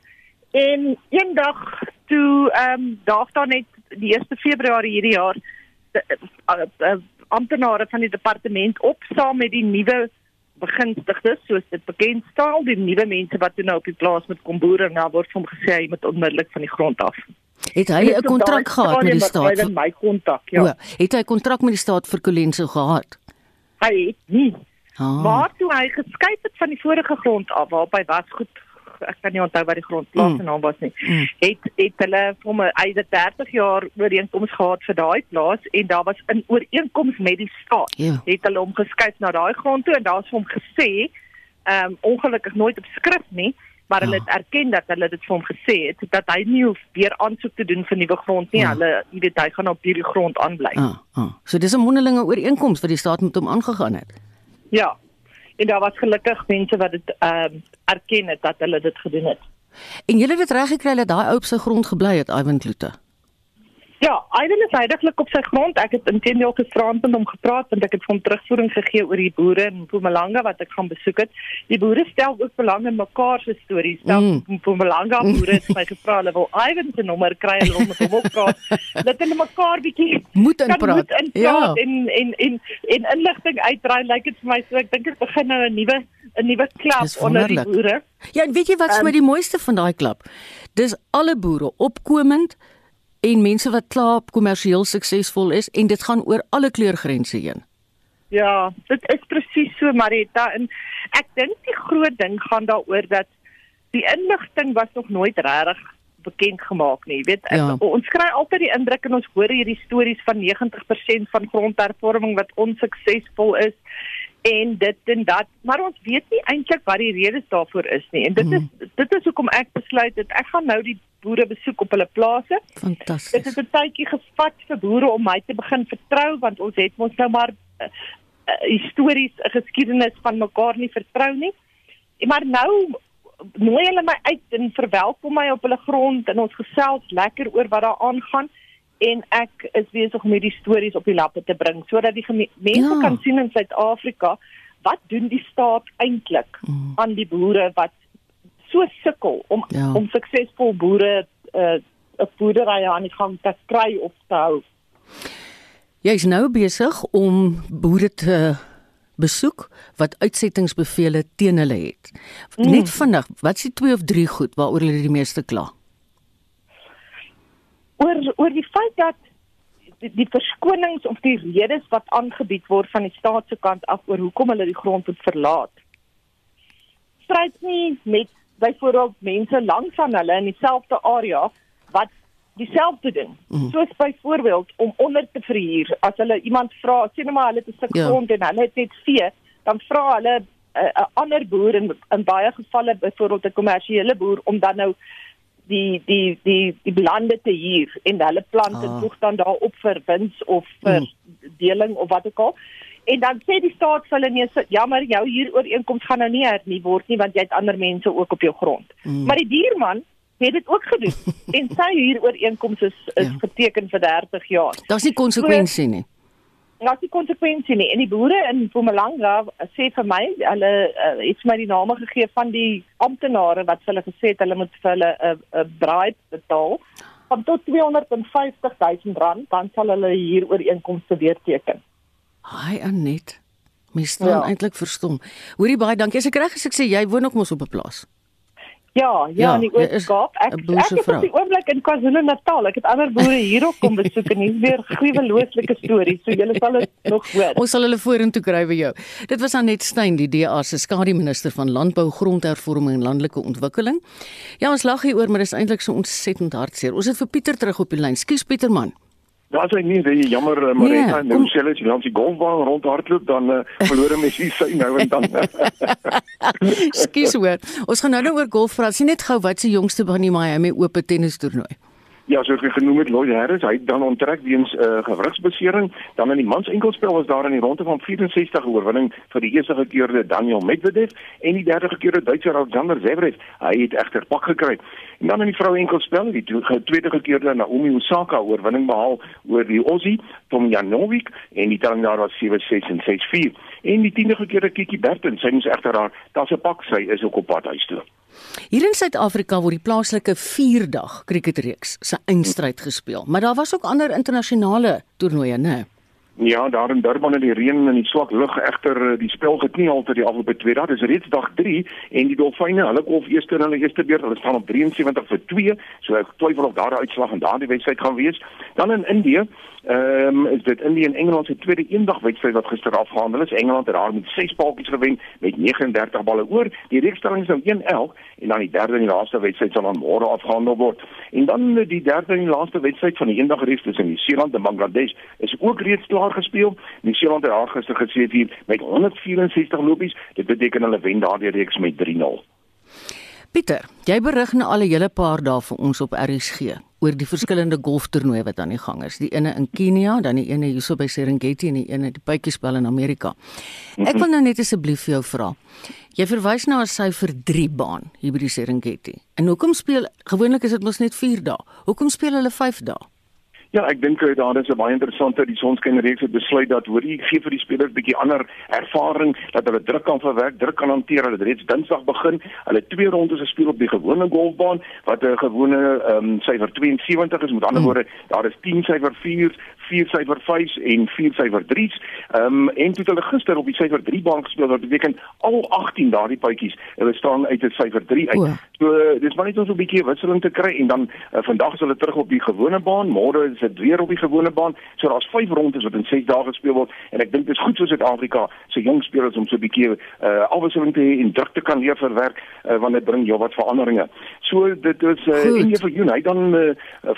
en eendag toe ehm um, daag daar net die 1 Februarie hierdie jaar uh, uh, amptenare van die departement op saam met die nuwe begunstigdes soos dit bekend staan die nuwe mense wat toe nou op die plaas moet kom boer en nou word hom gesê hy moet onmiddellik van die grond af. Het hy 'n kontrak gehad met die staat? Hy het my kontak, ja. O, het hy kontrak met die staat vir Colenso gehad? Hy het nie. Ah. Maar toe hy geskuif het van die vorige grond af waarop hy was goed ek kan nie onthou wat die grondplaas se mm. naam was nie. Mm. Het het hulle vir my eie 30 jaar ooreenkoms gehad vir daai plaas en daar was 'n ooreenkoms met die staat. Yeah. Ja. Het hulle hom geskuif na daai grond toe en daar's hom gesê, ehm um, ongelukkig nooit op skrif nie, maar hulle oh. het erken dat hulle dit vir hom gesê het dat hy nie hoef weer aansoek te doen vir nuwe grond nie. Oh. Hulle, jy weet, hy gaan op hierdie grond aanbly. Ah, ah. So dis 'n mondelinge ooreenkoms wat die staat met hom aangegaan het. Ja en daar was gelukkig mense wat dit ehm uh, erken het dat hulle dit gedoen het. En julle het reg gekry dat daai ou op sy grond gebly het, Ivan Kloete. Ja, Ivan is heidaglik op sy grond. Ek het intendeel gevraand met hom gepraat want ek het hom terugvoering gegee oor die boere in Mpumalanga wat ek gaan besoek het. Die boere stel ook belang in mekaar se stories. Stel mm. Mpumalanga boere het my gevra hulle wil Ivan se nommer kry en hom met hom praat. Dat hulle mekaar bietjie moet in praat. Moet in ja. en en en en inligting uitdraai lyk like dit vir my so ek dink dit begin nou 'n nuwe 'n nuwe klub onder die boere. Ja, en weet jy wat um, vir my die mooiste van daai klub? Dis alle boere opkomend en mense wat klaar kommersieel suksesvol is en dit gaan oor alle kleurgrense heen. Ja, dit is presies so Marita en ek dink die groot ding gaan daaroor dat die inligting was nog nooit regtig bekend gemaak nie. Jy weet, ja. ons kry altyd die indruk en ons hoor hierdie stories van 90% van grondhervorming wat onsuksesvol is en dit en dat, maar ons weet nie eintlik wat die redes daarvoor is nie. En dit mm. is dit is hoekom ek besluit het ek gaan nou die boere besoek op hulle plase. Fantasties. Dit het 'n tydjie gevat vir boere om my te begin vertrou want ons het mos nou maar uh, histories 'n geskiedenis van mekaar nie vertrou nie. En maar nou nooi hulle my uit en verwelkom my op hulle grond en ons gesels lekker oor wat daar aangaan en ek is besig om hierdie stories op die lappe te bring sodat die mense ja. kan sien in Suid-Afrika wat doen die staat eintlik mm. aan die boere wat so sukkel om ja. om suksesvol boere 'n uh, boerdery aan die gang te kry of te hou. Jy is nou besig om boere te besoek wat uitsettingsbevele teen hulle het. Mm. Net vinnig, wat is die twee of drie goed waaroor hulle die meeste kla? Oor oor die feit dat die, die verskonings of die redes wat aangebied word van die staat se kant af oor hoekom hulle die grond moet verlaat. Stryd nie met byvoorbeeld mense langs aan hulle in dieselfde area wat dieselfde doen. Mm. Soos byvoorbeeld om onder te verhuur. As hulle iemand vra, sê net maar hulle het 'n stuk ja. grond en hulle het net vee, dan vra hulle eh, 'n uh, ander boer in in baie gevalle byvoorbeeld 'n kommersiële boer om dan nou die die die die belande te huur en hulle plante ah. voeg dan daarop vir wins of vir mm. deling of wat ook al. En dan sê die staat vir hulle nee, jammer, jou huurooreenkoms gaan nou nie hernie word nie want jy het ander mense ook op jou grond. Mm. Maar die dierman het dit ook gedoen en sy huurooreenkoms is is ja. geteken vir 30 jaar. Daar's nie konsekwensie nie. Nou die konsekwensie nie. En die boere in Mpumalanga sê vir my, hulle uh, het my die name gegee van die amptenare wat hulle gesê het hulle moet vir hulle 'n uh, 'n uh, bribe betaal van tot 250 000 rand, dan sal hulle hier ooreenkomste weer teken. Hi Anet. My staan ja. eintlik verstom. Hoorie baie dankie. As ek reg is, ek sê jy woon ook mos op 'n plaas. Ja, ja, Ja, in die is Oos-Kaap. Ek ek is op die oomblik in KwaZulu-Natal. Ek het ander boere hierop kom besoek en hier's weer gruwelooslike stories. So julle sal dit nog hoor. Ons sal hulle vorentoe kry vir jou. Dit was Anet Stein, die DA se skademinister van Landbou, Grondhervorming en Landelike Ontwikkeling. Ja, ons lag hier oor, maar dis eintlik so ontsettend hartseer. Ons het vir Pieter terug op die lyn. Skus Pieterman. Daar's hy nie, jy jammer uh, Marita, Ja, nee, nou sê hulle as jy langs die golfbaan rondhardloop dan uh, verloor 'n mens die sy nou en dan. Skus hoor. Ons gaan nou nou oor golf praat. Sien net gou wat se jongste by die Miami Ope tennis toernooi. Ja, soos ek genoem het, Lloyd Harris, hy het dan onttrek weens 'n uh, gewrigsbesering. Dan in die mans enkelspel was daar in die ronde van 64 oorwinning vir die eerste gekeerde Daniel Medvedev en die derde gekeerde Duitser Alexander Zverev. Hy het egter pak gekry. En dan in die vroue enkelspel het die tweede gekeerde Naomi Osaka oorwinning behaal oor die Aussie Tomjanovic en die telling daar was 7-6 en 6-4. En die tiende gekeerde Kiki Bertens, sy moes egter haar tasse pak, sy is ook op pad huis toe. Hier in Suid-Afrika word die plaaslike 4-dag cricketreeks se eindstryd gespeel, maar daar was ook ander internasionale toernooie, né? Ja, daar in Durban in die reën en die swak lug egter eh, die spel geknie altyd die afgelope twee dae. Dis reeds dag 3 en die Dolfyne, hulle kolf eerste in hulle eerste beurt. Hulle staan op 73 vir 2. So ek twyfel of daar 'n uitslag in daardie wedstryd gaan wees. Dan in Indië, ehm um, is dit Indië en Engeland se tweede eendag wedstryd wat gister afgehandel is. Engeland het daar met 6 paltjies gewen met 39 balle oor. Die reekstelling is nou 1-11 en dan die derde en die laaste wedstryd sal dan môre afgehandel word. En dan eh, die derde en die laaste wedstryd van die eendag reeks tussen Nieu-Seeland en Bangladesh is ook reeds klaar gespeel. Nieu-Seeland het daar gister gesê hier met 164 lopies. Dit beteken hulle wen daardie reeks met 3-0. Pieter, jy berig nou al 'n hele paar dae vir ons op RSG oor die verskillende golftoernooie wat aan die gang is. Die ene in Kenia, dan die ene hierso by Serengeti en die ene die puitjiespel in Amerika. Ek wil nou net asseblief vir jou vra. Jy verwys na 'n syfer 3 baan hier by die Serengeti. En hoekom speel gewoonlik is dit mos net 4 dae. Hoekom speel hulle 5 dae? Ja, ek dink eh, daar is 'n baie interessante die sonskynreeks het besluit dat hoorie gee vir die spelers bietjie ander ervaring dat hulle druk kan verwerk, druk kan hanteer. Hulle het reeds Dinsdag begin. Hulle twee rondes gespeel op die gewone golfbaan wat 'n gewone ehm um, syfer 72 is. Met ander woorde, daar is 10 syfer 4, 4 syfer 5 en 4 syfer 3's. Ehm um, en toe het hulle gister op die syfer 3 baan gespeel wat beteken al 18 daardie puitjies hulle staan uit 'n syfer 3 uit. O. So uh, dis maar net om so 'n bietjie wisseling te kry en dan uh, vandag is hulle terug op die gewone baan, môre is dit weer op die gewone baan. So daar's 5 rondes wat in 6 dae gespeel word en ek dink dit is goed vir Suid-Afrika se jong spelers om so 'n bietjie uh, afwisseling te hê en druk te kan leer verwerk uh, want dit bring heelwat veranderinge. So dit is uh, en vir Joen, hy dan uh,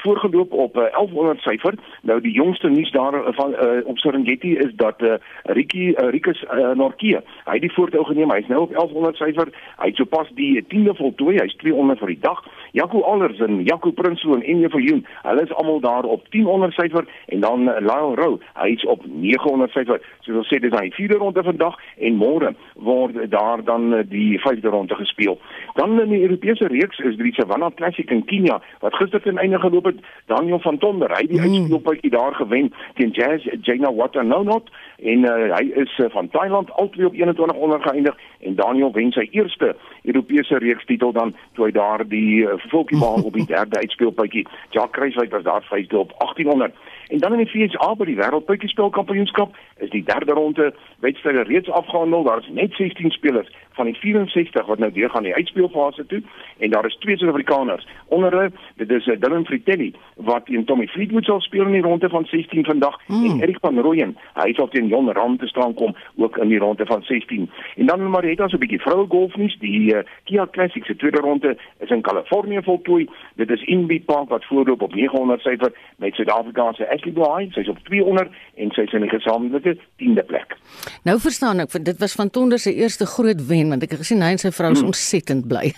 voorgeloop op uh, 1100 syfer. Nou die jongste nuus daar uh, van uh, op Serengeti is dat uh, Ricky uh, Rikus uh, Norkie, hy het die voortou geneem. Hy's nou op 1100 syfer. Hy het sopas die 10de voltooi. Hy's 200 vir die dag. Jaco Allers en Jaco Prinsloo en Enje Viljoen, hulle is almal daar op 1000 syfer en dan uh, Lyle Rowe, hy's op 900 syfer. So wil sê dis hy vierde ronde vandag en môre word daar dan uh, die vyfde ronde gespeel. Dan in die Europese reeks is die Savannah Classic in Kenia wat gister ten einde geloop het. Daniel van Tonder, hy die Mm. uitspeelpuitjie daar gewen teen Jazz Jana Watanonot en uh, hy is uh, van Thailand albei op 21 onder geëindig en Daniel wen sy eerste Europese reeks titel dan toe hy daar die uh, volkiebaan op die derde uitspeelpuitjie. Jacques Kruiswyk was daar vyfde op 1800. En dan in die FSA by die wêreldpuitjiespelkampioenskap is die derde ronde wedstryde reeds afgehandel. Daar is net 16 spelers van die 64 wat nou deur gaan die uitspeelfase toe en daar is twee Suid-Afrikaners. Onder hulle, dit is uh, Dylan Fritelli wat teen Tommy Fleetwood sal speel in die ronde van 16 vandag mm. en Erik van Rooyen, hy sal teen Jon Ram te staan kom ook in die ronde van 16. En dan Marietta so 'n bietjie vroue golfnuus, die uh, Kia Classic se tweede ronde is in Kalifornië voltooi. Dit is Inbee Park wat voorloop op 900 syfer met Suid-Afrikaanse Ashley Bly, sy's op 200 en sy's in die gesamentlike 10de plek. Nou verstaan ek, dit was van Tonder se eerste groot wen want ek het gesien hy en sy vrou is ontsettend bly.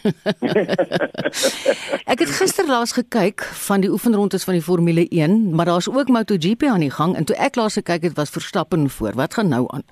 ek het gister laas gekyk van die oefenrondes van die Formule 1, maar daar's ook MotoGP aan die gang en toe ek laas gekyk het was Verstappen voor. Wat gaan nou aan?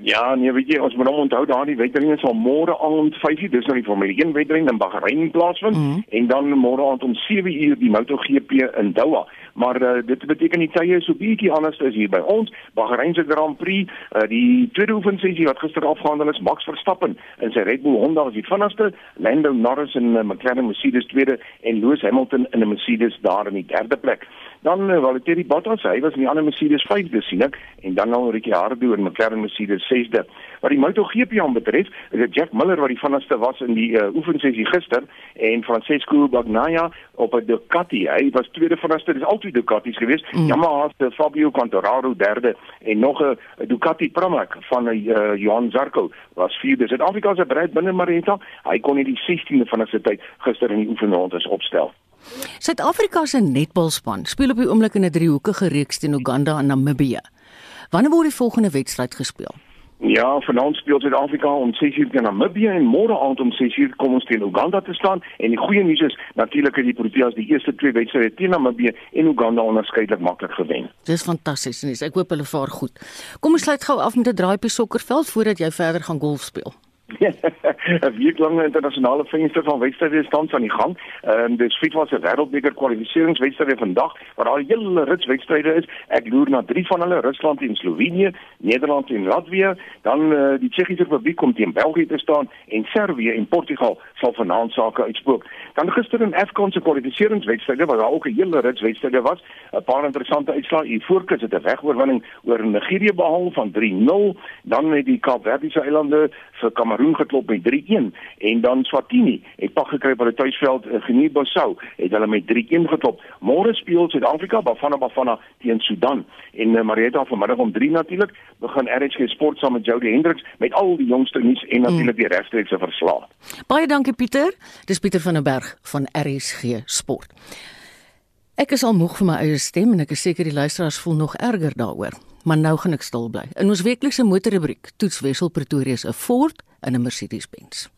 Ja, nee, weet jy, ons moet hom onthou daardie wedren sal môre aand 5:00 dis nou die Formule 1 wedren in Bahrein plaasvind mm -hmm. en dan môre aand om 7:00 die MotoGP in Doha. Maar uh, dit beteken die tye is so bietjie anders as hier by ons. Bahrein se Grand Prix, uh, die tweede oefensessie wat gister afgehandel is, Max Verstappen in sy Red Bull Honda was die vinnigste, Lando Norris in 'n uh, McLaren Mercedes tweede en Lewis Hamilton in 'n Mercedes daar in die derde plek. Dan uh, Valtteri Bottas, hy was in die ander Mercedes 5de sien ek en dan nou Ricciardo in McLaren Mercedes 6de. Wat die MotoGP aanbetref, is dit Jack Miller wat die vinnigste was in die uh, oefensessie gister en Francesco Bagnaia op 'n Ducati. Hy was tweede vinnigste, dis altyd Ducatis geweest. Mm. Yamaha se Fabio Quartararo derde en nog 'n Ducati Pramac van 'n uh, Johan Zarco was vierde. Suid-Afrika se Brad binne Marita, hy kon nie die 16de van sy tyd gister in die oefenrondes opstel. Suid-Afrika se netbalspan speel op die oomblik in 'n driehoekige reeks teen Uganda en Namibië. Wanneer word die volgende wedstryd gespeel? Ja, vanaand speel Suid-Afrika om 6:00 teen Namibië en môre aand om 6:00 kom ons teen Uganda te staan en die goeie nuus is natuurlik dat die Proteas die eerste twee wedstryde teen Namibië en Uganda onderskeidelik maklik gewen. Dis fantasties nuus. Ek hoop hulle vaar goed. Kom ons sluit gou af met 'n draaipie sokkerveld voordat jy verder gaan golf speel. 'n weeklange internasionale venster van wedstryde staan aan die gang. Ehm um, dis FIFA se wêreldbeker kwalifikasiewedstryde vandag waar al 'n hele rits wedstryde is. Ek loer na drie van hulle: Rusland en Slovenië, Nederland en Latvië, dan uh, die Tsjechiese Republiek kom teen België te staan en Servië en Portugal sal vanaand sake uitspook. Dan gister in Afcon se kwalifikasiewedstryde waar daar ook 'n hele rits wedstryde was, 'n paar interessante uitslae. Hier voorkeur het 'n wegoorwinning oor Nigerië behaal van 3-0, dan met die Kaapverdiese eilande vir Kameroen geklop met 3-1 en dan Swatini het pak gekry by die tuisveld uh, Guinea-Bissau het hulle met 3-1 geklop. Môre speel Suid-Afrika Bafana Bafana teen Sudan en uh, Marieta vanmiddag om 3 natuurlik begin RSG Sport saam met Jody Hendriks met al die jongste nuus en natuurlik die regstreekse verslae. Baie dankie Pieter. Dis Pieter van der Berg van RSG Sport. Ek is al moeg vir my eie stem en ek is seker die luisteraars voel nog erger daaroor maar nou gaan ek stil bly. In ons weeklikse motorrubriek toets Wessel Pretoria se Ford en 'n Mercedes-Benz.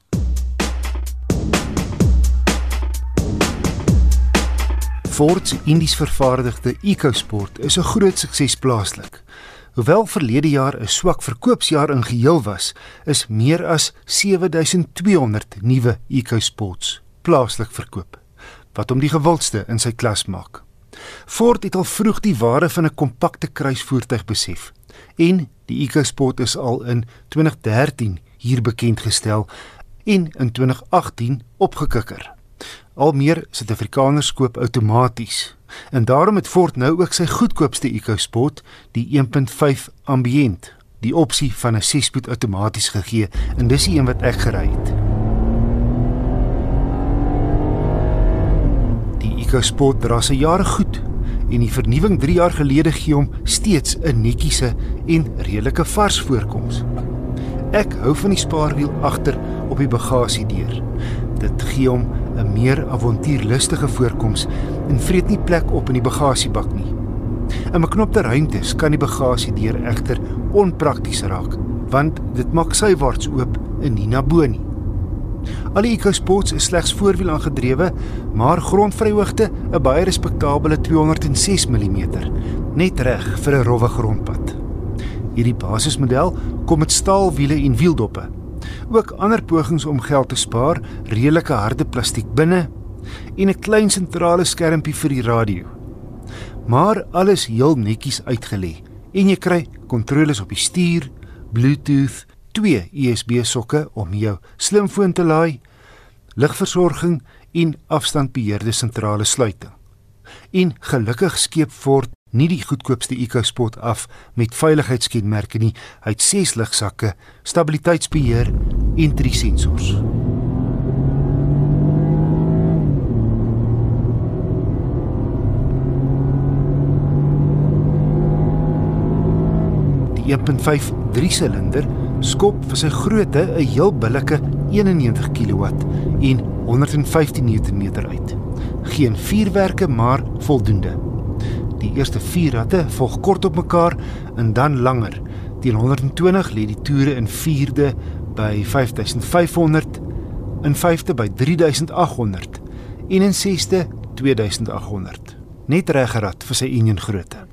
Ford se Indies vervaardigde EcoSport is 'n groot sukses plaaslik. Hoewel verlede jaar 'n swak verkoopsjaar in geheel was, is meer as 7200 nuwe EcoSports plaaslik verkoop, wat hom die gewildste in sy klas maak. Ford het al vroeg die waarde van 'n kompakte kruisvoertuig besef en die EcoSport is al in 2013 hier bekend gestel en in 2018 opgekikker. Al meer Suid-Afrikaners koop outomaties en daarom het Ford nou ook sy goedkoopste EcoSport, die 1.5 Ambient, die opsie van 'n 6-spoed outomaties gegee en dis die een wat ek gery het. EcoSport dra se jare goed en die vernuwing 3 jaar gelede gee hom steeds 'n netjiese en redelike vars voorkoms. Ek hou van die spaarwiel agter op die bagasiedeur. Dit gee hom 'n meer avontuurlustige voorkoms en vreet nie plek op in die bagasiebak nie. In beknopte ruimtes kan die bagasiedeur egter onprakties raak, want dit maak sywaarts oop en nie na bo nie. Al die EcoSports is slegs voorwiel aangedrewe, maar grondvryhoogte 'n baie respekteerbare 206 mm, net reg vir 'n rowwe grondpad. Hierdie basismodel kom met staalwiele en wieldoppe. Ook ander pogings om geld te spaar, redelike harde plastiek binne en 'n klein sentrale skermpie vir die radio. Maar alles heel netjies uitgelê en jy kry kontroles op die stuur, Bluetooth twee USB sokke om jou slimfoon te laai, ligversorging en afstandbeheerde sentrale sluiting. En gelukkig skep Ford nie die goedkoopste EcoSport af met veiligheidskenmerke nie. Hy het 6 ligsakke, stabiliteitsbeheer en 3 sensors. Die 1.5 3-silinder skop vir sy grootte 'n heel billike 91 kW en 115 Nm uit. Geen vuurwerke maar voldoende. Die eerste 4 ratte volg kort op mekaar en dan langer. Teen 120 lê die toere in 4de by 5500, in 5de by 3800 en in 6de 2800. Net reggerad vir sy enjin grootte.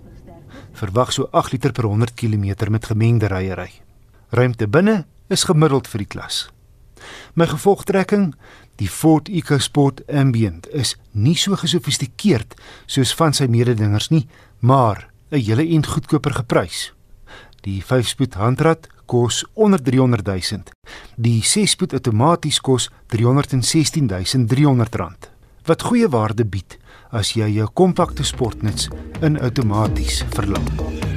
Verwag so 8 liter per 100 km met gemengde ryery. Ruimte binne is gemiddeld vir die klas. My gevolgtrekking, die Ford EcoSport Ambient is nie so gesofistikeerd soos van sy mededingers nie, maar 'n hele ent goedkoper geprys. Die 5-spoed handrat kos onder 300 000. Die 6-spoed outomaties kos 316 300 rand. Wat goeie waarde bied as jy jou kompakte sportnuts in outomaties verlang.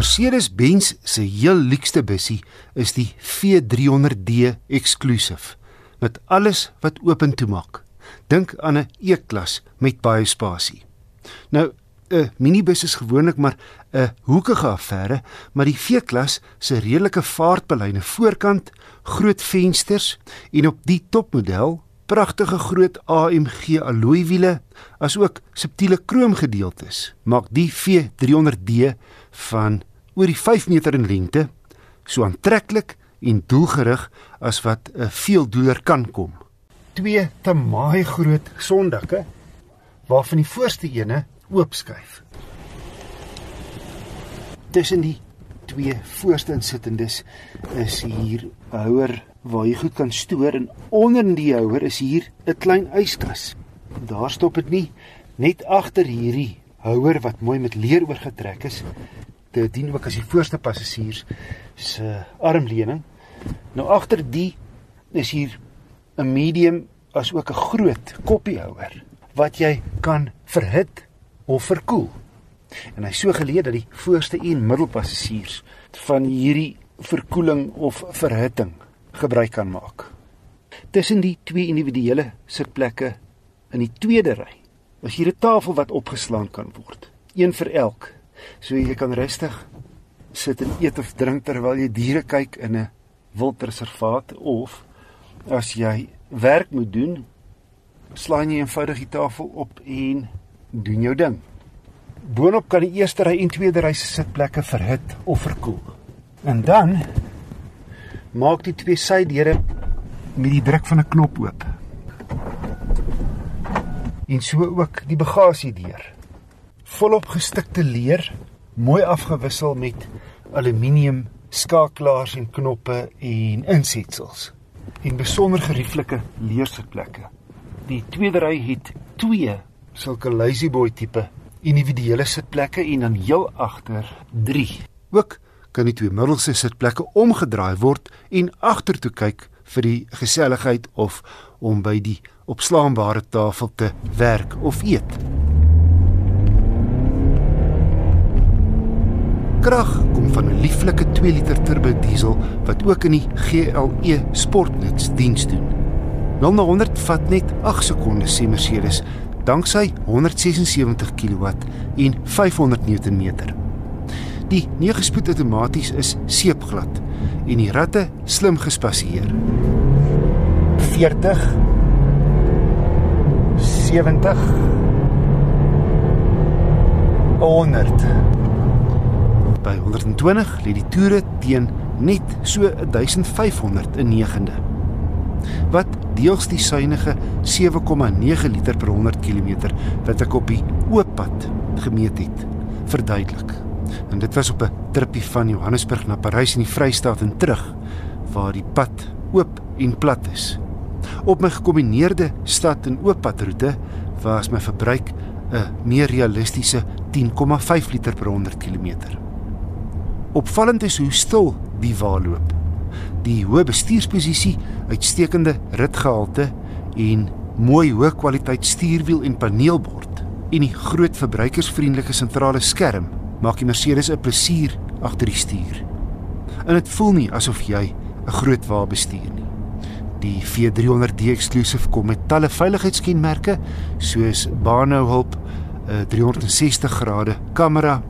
Mercedes-Benz se heel luukste bussie is die V300D Exclusive met alles wat oop en toe maak. Dink aan 'n E-klas met baie spasie. Nou 'n minibus is gewoonlik maar 'n hoekige affære, maar die V-klas se redelike vaartbelyne voorkant, groot vensters en op die topmodel pragtige groot AMG alloy wiele asook subtiele kroomgedeeltes maak die V300D van oor die 5 meter in lengte, so aantreklik en doelgerig as wat 'n veeldoeler kan kom. Twee te maai groot sondakke waarvan die voorste ene oopskuif. Tussen die twee voorste insittendes is hier 'n houer waar jy goed kan stoor en onder in die houer is hier 'n klein yskas. Daar stop dit nie net agter hierdie houer wat mooi met leer oorgetrek is, dit dien ook as die voorste passasiers se armleuning. Nou agter die is hier 'n medium as ook 'n groot koppiehouer wat jy kan verhit of verkoel. En hy so geleë dat die voorste en middelpassasiers van hierdie verkoeling of verhitting gebruik kan maak. Tussen die twee individuele sitplekke in die tweede ry, is hier 'n tafel wat opgeslaan kan word, een vir elk So jy kan rustig sit en eet of drink terwyl jy diere kyk in 'n wildreservaat of as jy werk moet doen, slaan jy eenvoudig die tafel op en doen jou ding. Boonop kan die eerste ry en tweede ry se sitplekke verhit of verkoel. En dan maak die twee sydeure met die druk van 'n knop oop. En so ook die bagasiedeur volop gestikte leer, mooi afgewissel met aluminium skakelaars en knoppe en insetsels. En besonder gerieflike leersitplekke. Die tweede ry het twee sulke lazy boy tipe individuele sitplekke en dan heel agter 3. Ook kan die twee middelste sitplekke omgedraai word en agtertoe kyk vir die geselligheid of om by die opslaanbare tafel te werk of eet. Krag kom van 'n lieflike 2 liter turbo diesel wat ook in die GLE sportnuts diens doen. 0 na 100 vat net 8 sekondes sê Mercedes danksy 176 kW en 500 Nm. Die 9-spoed outomaties is seepglad en die ratte slim gespasieer. 40 70 100 by 120 lê die toere teen net so 1500 in negende. Wat deels die suiwige 7,9 liter per 100 km wat ek op die oop pad gemeet het, verduidelik. En dit was op 'n tripie van Johannesburg na Parys in die Vrystaat en terug waar die pad oop en plat is. Op my gekombineerde stad en oop padroete was my verbruik 'n meer realistiese 10,5 liter per 100 km. Opvallend is hoe stil die wa loop. Die hoë bestuursposisie, uitstekende ritgehalte en mooi hoë kwaliteit stuurwiel en paneelbord en die groot verbruikersvriendelike sentrale skerm maak die Mercedes 'n plesier agter die stuur. En dit voel nie asof jy 'n groot wa bestuur nie. Die V300D Exclusive kom met talle veiligheidskenmerke soos baanhouhulp, 'n 360 grade kamera,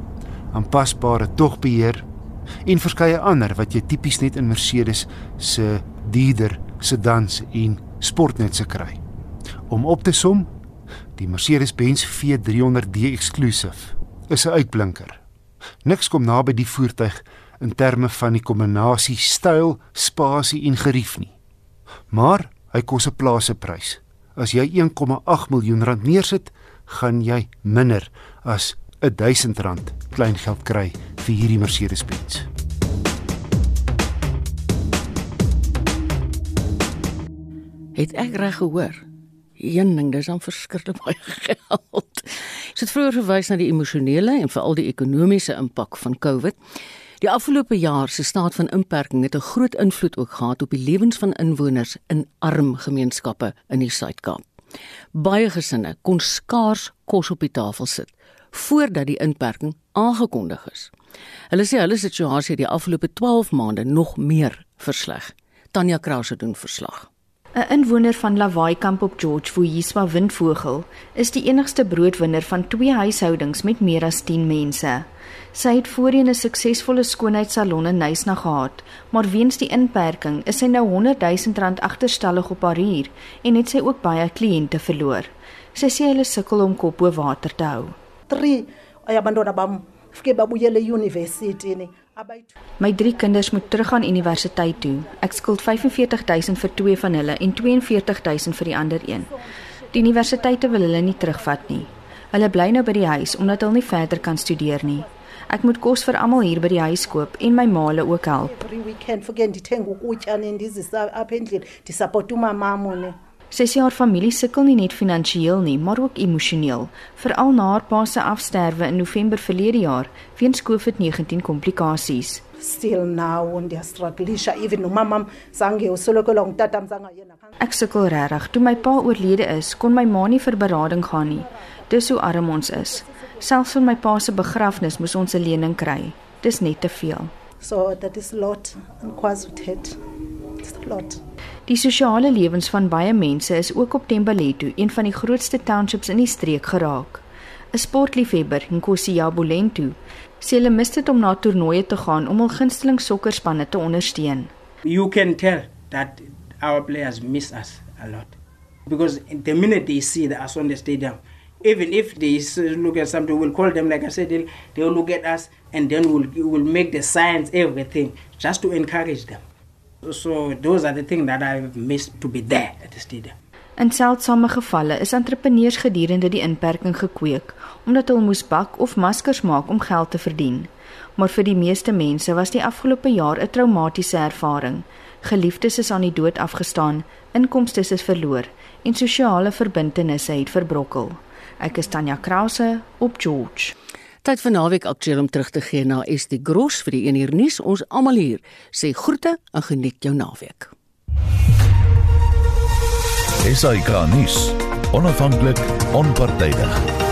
aanpasbare togbeheer en verskeie ander wat jy tipies net in Mercedes se dierder sedans en sportnetse kry. Om op te som, die Mercedes-Benz V300D Exclusive is 'n uitblinker. Niks kom naby die voertuig in terme van die kombinasie styl, spasie en gerief nie. Maar hy kos 'n plaaseprys. As jy 1,8 miljoen rand neersit, gaan jy minder as R1000 kleingeld kry vir hierdie Mercedes-Benz. Het ek reg gehoor? Een ding, dis dan verskriklik baie geld. Ek het vroeër verwys na die emosionele en veral die ekonomiese impak van COVID. Die afgelope jaar se staat van inperking het 'n groot invloed ook gehad op die lewens van inwoners in arm gemeenskappe in die Suid-Kaap. Baie gesinne kon skaars kos op die tafel sit voordat die inperking aangekondig is. Hulle sê hulle situasie die afgelope 12 maande nog meer versleg. Tanya Krause doen verslag. 'n Inwoner van Lawaai Kamp op George Vuiswa Windvogel is die enigste broodwinner van twee huishoudings met meer as 10 mense. Sy het voorheen 'n suksesvolle skoonheidssalon in Nysna gehad, maar weens die inperking is sy nou 100 000 rand agterstallig op haar huur en het sy ook baie kliënte verloor. Sy sê hulle sukkel om kop bo water te hou. 3 ayabantwana bam fike babuyele university ni My drie kinders moet terug aan universiteit toe. Ek skuld 45000 vir twee van hulle en 42000 vir die ander een. Die universiteite wil hulle nie terugvat nie. Hulle bly nou by die huis omdat hulle nie verder kan studeer nie. Ek moet kos vir almal hier by die huis koop en my maale ook help. Every weekend fuke ndithenga ukutya nendizisa apha endlini ndisupport umamamo ne. Sy sê haar familie sukkel nie net finansiëel nie, maar ook emosioneel, veral na haar pa se afsterwe in November verlede jaar weens COVID-19 komplikasies. Still now ndiyastrugglisha even nomamam zange usolokola ngitata mzanga yena. Ek sukkel regtig. Toe my pa oorlede is, kon my ma nie vir berading gaan nie. Dis hoe arm ons is. Selfs vir my pa se begrafnis moes ons 'n lening kry. Dis net te veel. So that is lot in KwaZulu-Natal. It's a lot. Die sosiale lewens van baie mense is ook op Thembalethu, een van die grootste townships in die streek geraak. 'n Sportliefhebber, Nkosi Yabulentu, sê hulle mis dit om na toernooie te gaan om hul gunsteling sokkerspanne te ondersteun. You can tell that our players miss us a lot because the minute they see the us on the stadium, even if they look at something, we'll call them like I said, they'll, they'll look at us and then we'll we'll make the signs everything just to encourage them. So those are the things that I've missed to be there at the stadium. In seldsame gevalle is entrepreneurs gedurende die inperking gekweek omdat hulle moes bak of maskers maak om geld te verdien. Maar vir die meeste mense was die afgelope jaar 'n traumatiese ervaring. Geliefdes is aan die dood afgestaan, inkomste is verloor en sosiale verbintenisse het verbrokkel. Ek is Tanya Krause op George. Tyd vir naweek aktueel om terug te gee na SD Gros vir die 1 uur nuus. Ons almal hier sê groete en geniet jou naweek. SAK nuus. Onafhanklik, onpartydig.